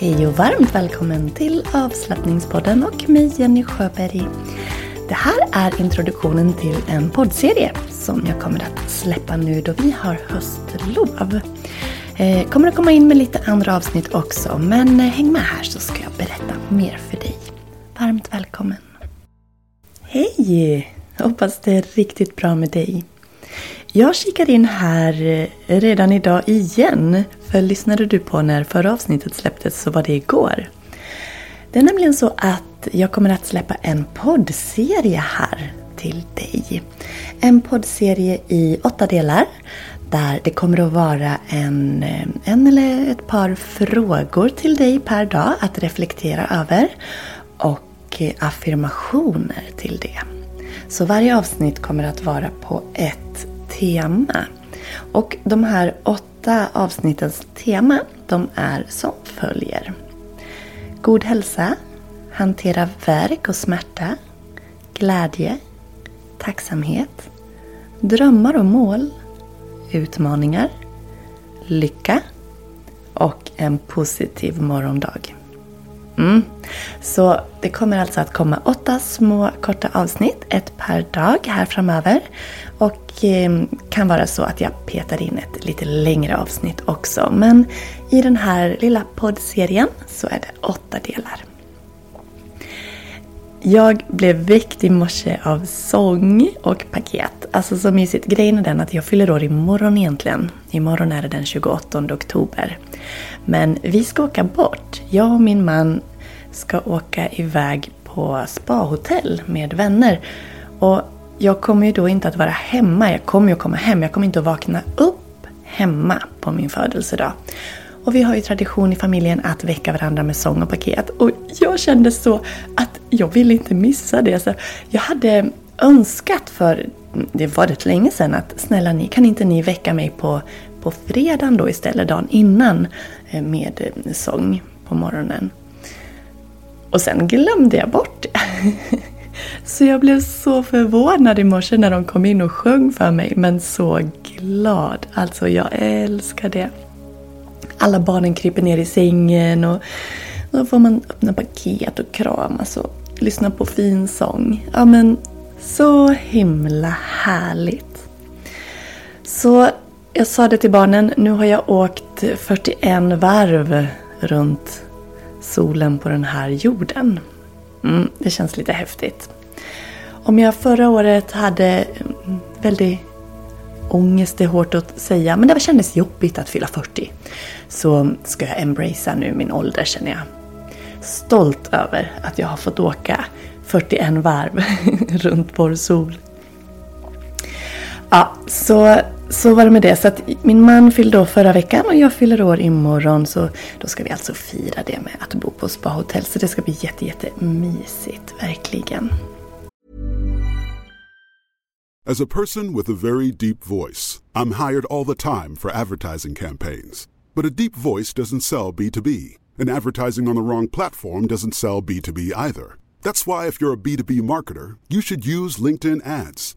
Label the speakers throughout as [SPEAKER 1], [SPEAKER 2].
[SPEAKER 1] Hej och varmt välkommen till avslappningspodden och mig Jenny Sjöberg. Det här är introduktionen till en poddserie som jag kommer att släppa nu då vi har höstlov. Eh, kommer att komma in med lite andra avsnitt också men eh, häng med här så ska jag berätta mer för dig. Varmt välkommen! Hej! Hoppas det är riktigt bra med dig. Jag kikar in här eh, redan idag igen. För lyssnade du på när förra avsnittet släpptes så var det igår. Det är nämligen så att jag kommer att släppa en poddserie här till dig. En poddserie i åtta delar där det kommer att vara en, eh, en eller ett par frågor till dig per dag att reflektera över och eh, affirmationer till det. Så varje avsnitt kommer att vara på ett tema. Och de här åtta avsnittens tema de är som följer. God hälsa, hantera värk och smärta, glädje, tacksamhet, drömmar och mål, utmaningar, lycka och en positiv morgondag. Mm. Så det kommer alltså att komma åtta små korta avsnitt, ett per dag här framöver. Och eh, kan vara så att jag petar in ett lite längre avsnitt också. Men i den här lilla poddserien så är det åtta delar. Jag blev väckt i morse av sång och paket. Alltså så mysigt. Grejen är den att jag fyller år imorgon egentligen. Imorgon är det den 28 oktober. Men vi ska åka bort. Jag och min man ska åka iväg på spahotell med vänner. Och jag kommer ju då inte att vara hemma. Jag kommer ju att komma hem. Jag kommer inte att vakna upp hemma på min födelsedag. Och vi har ju tradition i familjen att väcka varandra med sång och paket. Och jag kände så att jag ville inte missa det. Så jag hade önskat för, det var rätt länge sedan, att snälla ni, kan inte ni väcka mig på, på fredagen då istället, dagen innan eh, med eh, sång på morgonen. Och sen glömde jag bort det. Så jag blev så förvånad i morse när de kom in och sjöng för mig, men så glad. Alltså jag älskar det. Alla barnen kryper ner i sängen och då får man öppna paket och kramas och lyssna på fin sång. Ja men så himla härligt. Så jag sa det till barnen, nu har jag åkt 41 varv runt solen på den här jorden. Mm, det känns lite häftigt. Om jag förra året hade mm, väldigt ångest, det är hårt att säga, men det kändes jobbigt att fylla 40. Så ska jag embracea nu min ålder känner jag. Stolt över att jag har fått åka 41 varv runt vår sol. Ja, så, så var det med det. Så att min man fyllde år förra veckan och jag fyller år imorgon. Så då ska vi alltså fira det med att bo på spahotell. Så det ska bli jätte, jätte mysigt, verkligen.
[SPEAKER 2] As a person with a very deep voice, I'm hired all the time for advertising campaigns. But a deep voice doesn't sell B2B, and advertising on the wrong platform doesn't sell B2B either. That's why, if you're a B2B marketer, you should use LinkedIn ads.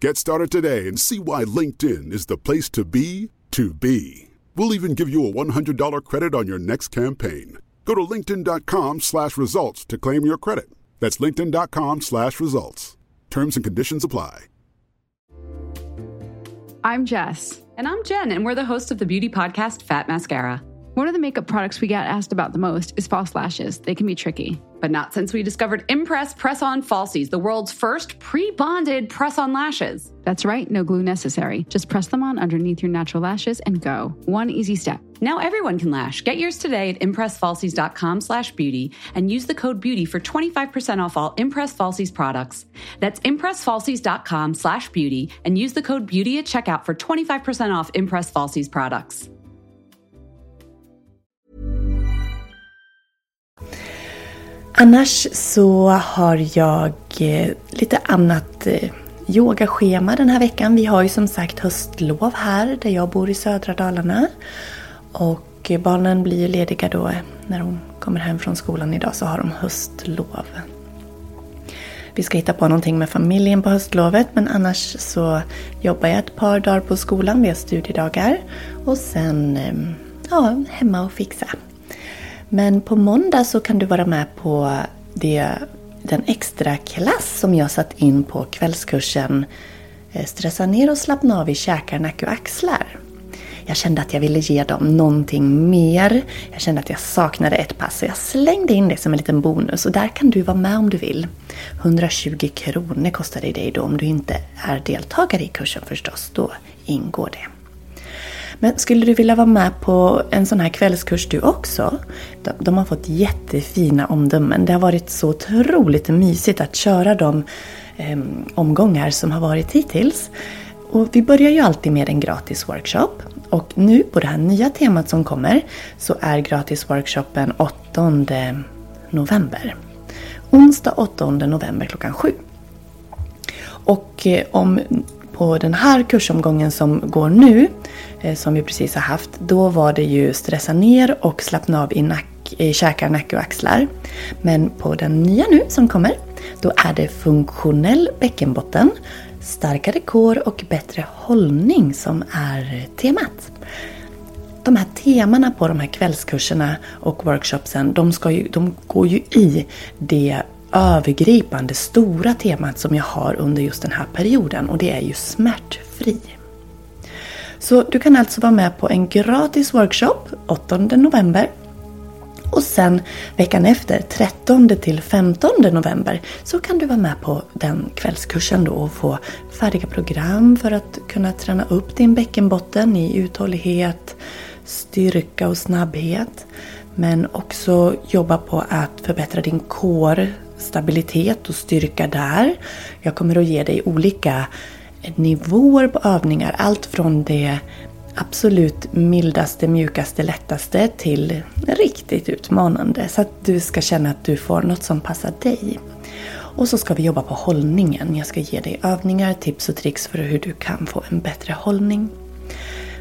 [SPEAKER 2] Get started today and see why LinkedIn is the place to be to be. We'll even give you a $100 credit on your next campaign. Go to linkedin.com slash results to claim your credit. That's linkedin.com slash results. Terms and conditions apply.
[SPEAKER 3] I'm Jess.
[SPEAKER 4] And I'm Jen, and we're the hosts of the beauty podcast Fat Mascara.
[SPEAKER 3] One of the makeup products we get asked about the most is false lashes. They can be tricky.
[SPEAKER 4] But not since we discovered Impress Press On Falsies, the world's first pre bonded press on lashes.
[SPEAKER 3] That's right, no glue necessary. Just press them on underneath your natural lashes and go. One easy step.
[SPEAKER 4] Now everyone can lash. Get yours today at impressfalsies.com slash beauty and use the code beauty for 25% off all Impress Falsies products. That's impressfalsies.com slash beauty and use the code beauty at checkout for 25% off Impress Falsies products.
[SPEAKER 1] Annars så har jag eh, lite annat eh, yogaschema den här veckan. Vi har ju som sagt höstlov här där jag bor i södra Dalarna. Och barnen blir ju lediga då när de kommer hem från skolan idag så har de höstlov. Vi ska hitta på någonting med familjen på höstlovet men annars så jobbar jag ett par dagar på skolan, vi har studiedagar. Och sen eh, ja, hemma och fixa. Men på måndag så kan du vara med på det, den extra klass som jag satt in på kvällskursen eh, Stressa ner och slappna av i käkar, nacke och axlar. Jag kände att jag ville ge dem någonting mer. Jag kände att jag saknade ett pass så jag slängde in det som en liten bonus och där kan du vara med om du vill. 120 kronor kostar det dig då om du inte är deltagare i kursen förstås. Då ingår det. Men skulle du vilja vara med på en sån här kvällskurs du också? De, de har fått jättefina omdömen. Det har varit så otroligt mysigt att köra de eh, omgångar som har varit hittills. Och vi börjar ju alltid med en gratis workshop. Och nu på det här nya temat som kommer så är gratisworkshopen 8 november. Onsdag 8 november klockan 7. Och eh, om på den här kursomgången som går nu, eh, som vi precis har haft, då var det ju stressa ner och slappna av i, nack, i käkar, nacke och axlar. Men på den nya nu som kommer, då är det funktionell bäckenbotten, starkare kår och bättre hållning som är temat. De här temana på de här kvällskurserna och workshopsen, de, ska ju, de går ju i det övergripande, stora temat som jag har under just den här perioden och det är ju smärtfri. Så du kan alltså vara med på en gratis workshop 8 november och sen veckan efter, 13 till 15 november, så kan du vara med på den kvällskursen då och få färdiga program för att kunna träna upp din bäckenbotten i uthållighet, styrka och snabbhet. Men också jobba på att förbättra din core stabilitet och styrka där. Jag kommer att ge dig olika nivåer på övningar. Allt från det absolut mildaste, mjukaste, lättaste till riktigt utmanande. Så att du ska känna att du får något som passar dig. Och så ska vi jobba på hållningen. Jag ska ge dig övningar, tips och tricks för hur du kan få en bättre hållning.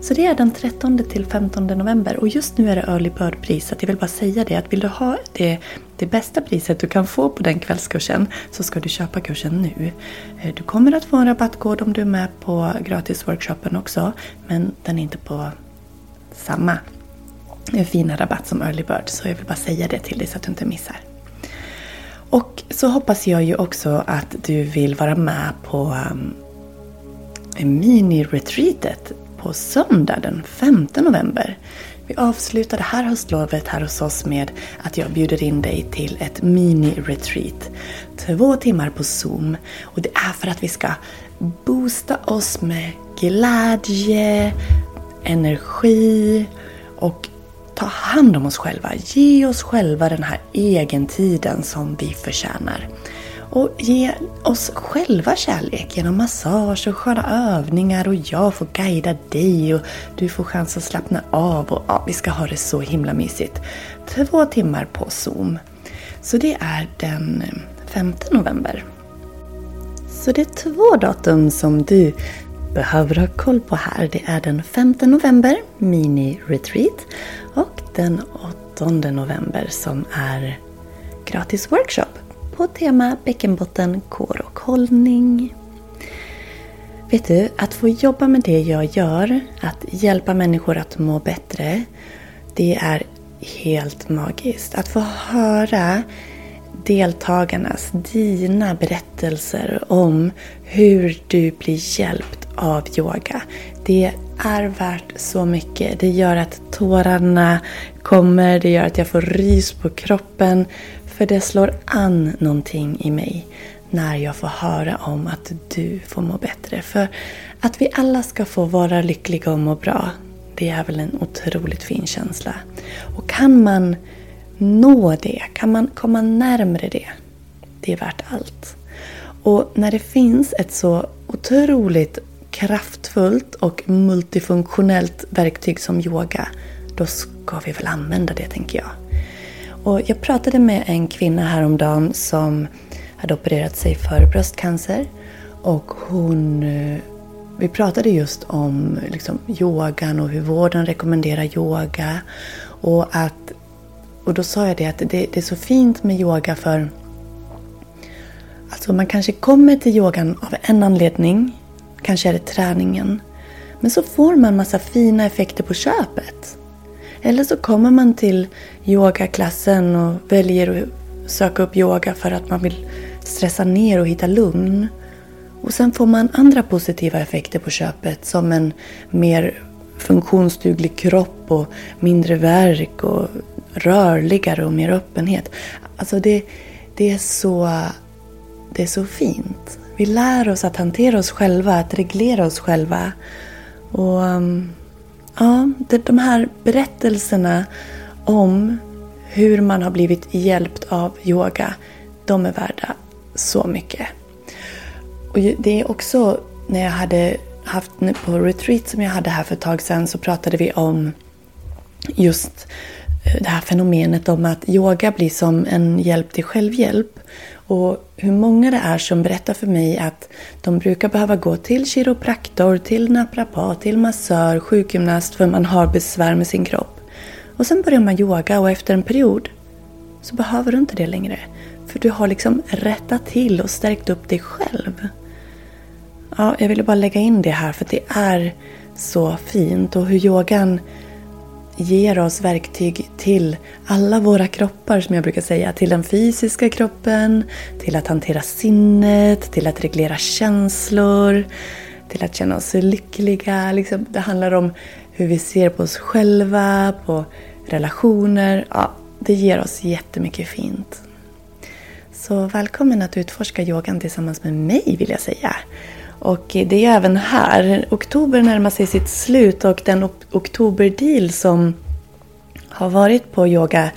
[SPEAKER 1] Så det är den 13 till 15 november och just nu är det early bird-pris. Så jag vill bara säga det att vill du ha det, det bästa priset du kan få på den kvällskursen så ska du köpa kursen nu. Eh, du kommer att få en rabattkod om du är med på gratisworkshopen också men den är inte på samma eh, fina rabatt som early bird. Så jag vill bara säga det till dig så att du inte missar. Och så hoppas jag ju också att du vill vara med på um, mini-retreatet på söndag den 5 november. Vi avslutar det här höstlovet här hos oss med att jag bjuder in dig till ett mini-retreat. Två timmar på Zoom. Och det är för att vi ska boosta oss med glädje, energi och ta hand om oss själva. Ge oss själva den här egentiden som vi förtjänar. Och ge oss själva kärlek genom massage och sköna övningar och jag får guida dig och du får chans att slappna av och ja, vi ska ha det så himla mysigt. Två timmar på Zoom. Så det är den eh, 5 november. Så det är två datum som du behöver ha koll på här. Det är den 5 november, mini-retreat, och den 8 november som är gratis workshop på tema bäckenbotten, kår och hållning. Vet du, att få jobba med det jag gör, att hjälpa människor att må bättre, det är helt magiskt. Att få höra deltagarnas, dina berättelser om hur du blir hjälpt av yoga. Det är värt så mycket. Det gör att tårarna kommer, det gör att jag får rys på kroppen. För det slår an någonting i mig när jag får höra om att du får må bättre. För att vi alla ska få vara lyckliga och må bra, det är väl en otroligt fin känsla. Och kan man nå det, kan man komma närmre det, det är värt allt. Och när det finns ett så otroligt kraftfullt och multifunktionellt verktyg som yoga, då ska vi väl använda det tänker jag. Och jag pratade med en kvinna häromdagen som hade opererat sig för bröstcancer. Och hon, eh, vi pratade just om liksom, yogan och hur vården rekommenderar yoga. Och, att, och då sa jag det att det, det är så fint med yoga för Alltså man kanske kommer till yogan av en anledning. Kanske är det träningen. Men så får man massa fina effekter på köpet. Eller så kommer man till yogaklassen och väljer att söka upp yoga för att man vill stressa ner och hitta lugn. Och sen får man andra positiva effekter på köpet som en mer funktionsduglig kropp och mindre värk och rörligare och mer öppenhet. Alltså det, det, är så, det är så fint. Vi lär oss att hantera oss själva, att reglera oss själva. Och um, ja, de här berättelserna om hur man har blivit hjälpt av yoga, de är värda så mycket. Och det är också när jag hade haft på retreat som jag hade här för ett tag sedan så pratade vi om just eh, det här fenomenet om att yoga blir som en hjälp till självhjälp. Och hur många det är som berättar för mig att de brukar behöva gå till kiropraktor, till naprapat, till massör, sjukgymnast för man har besvär med sin kropp. Och sen börjar man yoga och efter en period så behöver du inte det längre. För du har liksom rättat till och stärkt upp dig själv. Ja, jag ville bara lägga in det här för det är så fint och hur yogan ger oss verktyg till alla våra kroppar som jag brukar säga. Till den fysiska kroppen, till att hantera sinnet, till att reglera känslor, till att känna oss lyckliga. Liksom, det handlar om hur vi ser på oss själva, på relationer. Ja, det ger oss jättemycket fint. Så välkommen att utforska yogan tillsammans med mig vill jag säga. Och det är även här. Oktober närmar sig sitt slut och den oktoberdeal som har varit på yoga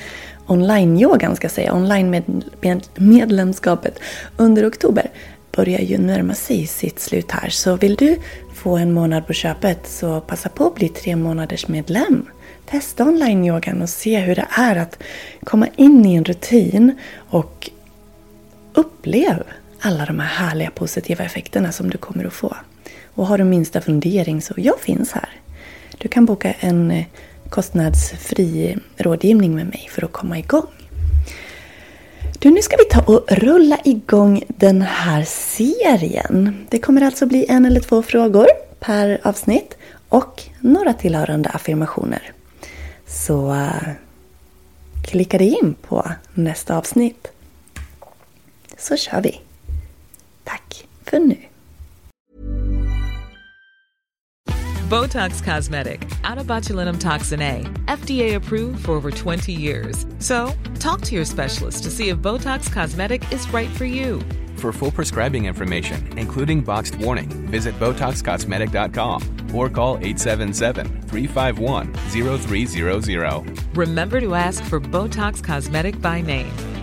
[SPEAKER 1] online-yogan ska jag säga, online-medlemskapet under oktober börjar ju närma sig sitt slut här. Så vill du få en månad på köpet så passa på att bli tre månaders medlem. Testa online-yogan och se hur det är att komma in i en rutin och upplev alla de här härliga positiva effekterna som du kommer att få. Och har du minsta fundering så jag finns här. Du kan boka en eh, kostnadsfri rådgivning med mig för att komma igång. Du, nu ska vi ta och rulla igång den här serien. Det kommer alltså bli en eller två frågor per avsnitt och några tillhörande affirmationer. Så uh, klicka dig in på nästa avsnitt så kör vi. Tack för nu.
[SPEAKER 5] Botox Cosmetic, out of botulinum toxin A, FDA approved for over 20 years. So, talk to your specialist to see if Botox Cosmetic is right for you.
[SPEAKER 6] For full prescribing information, including boxed warning, visit BotoxCosmetic.com or call 877-351-0300.
[SPEAKER 5] Remember to ask for Botox Cosmetic by name.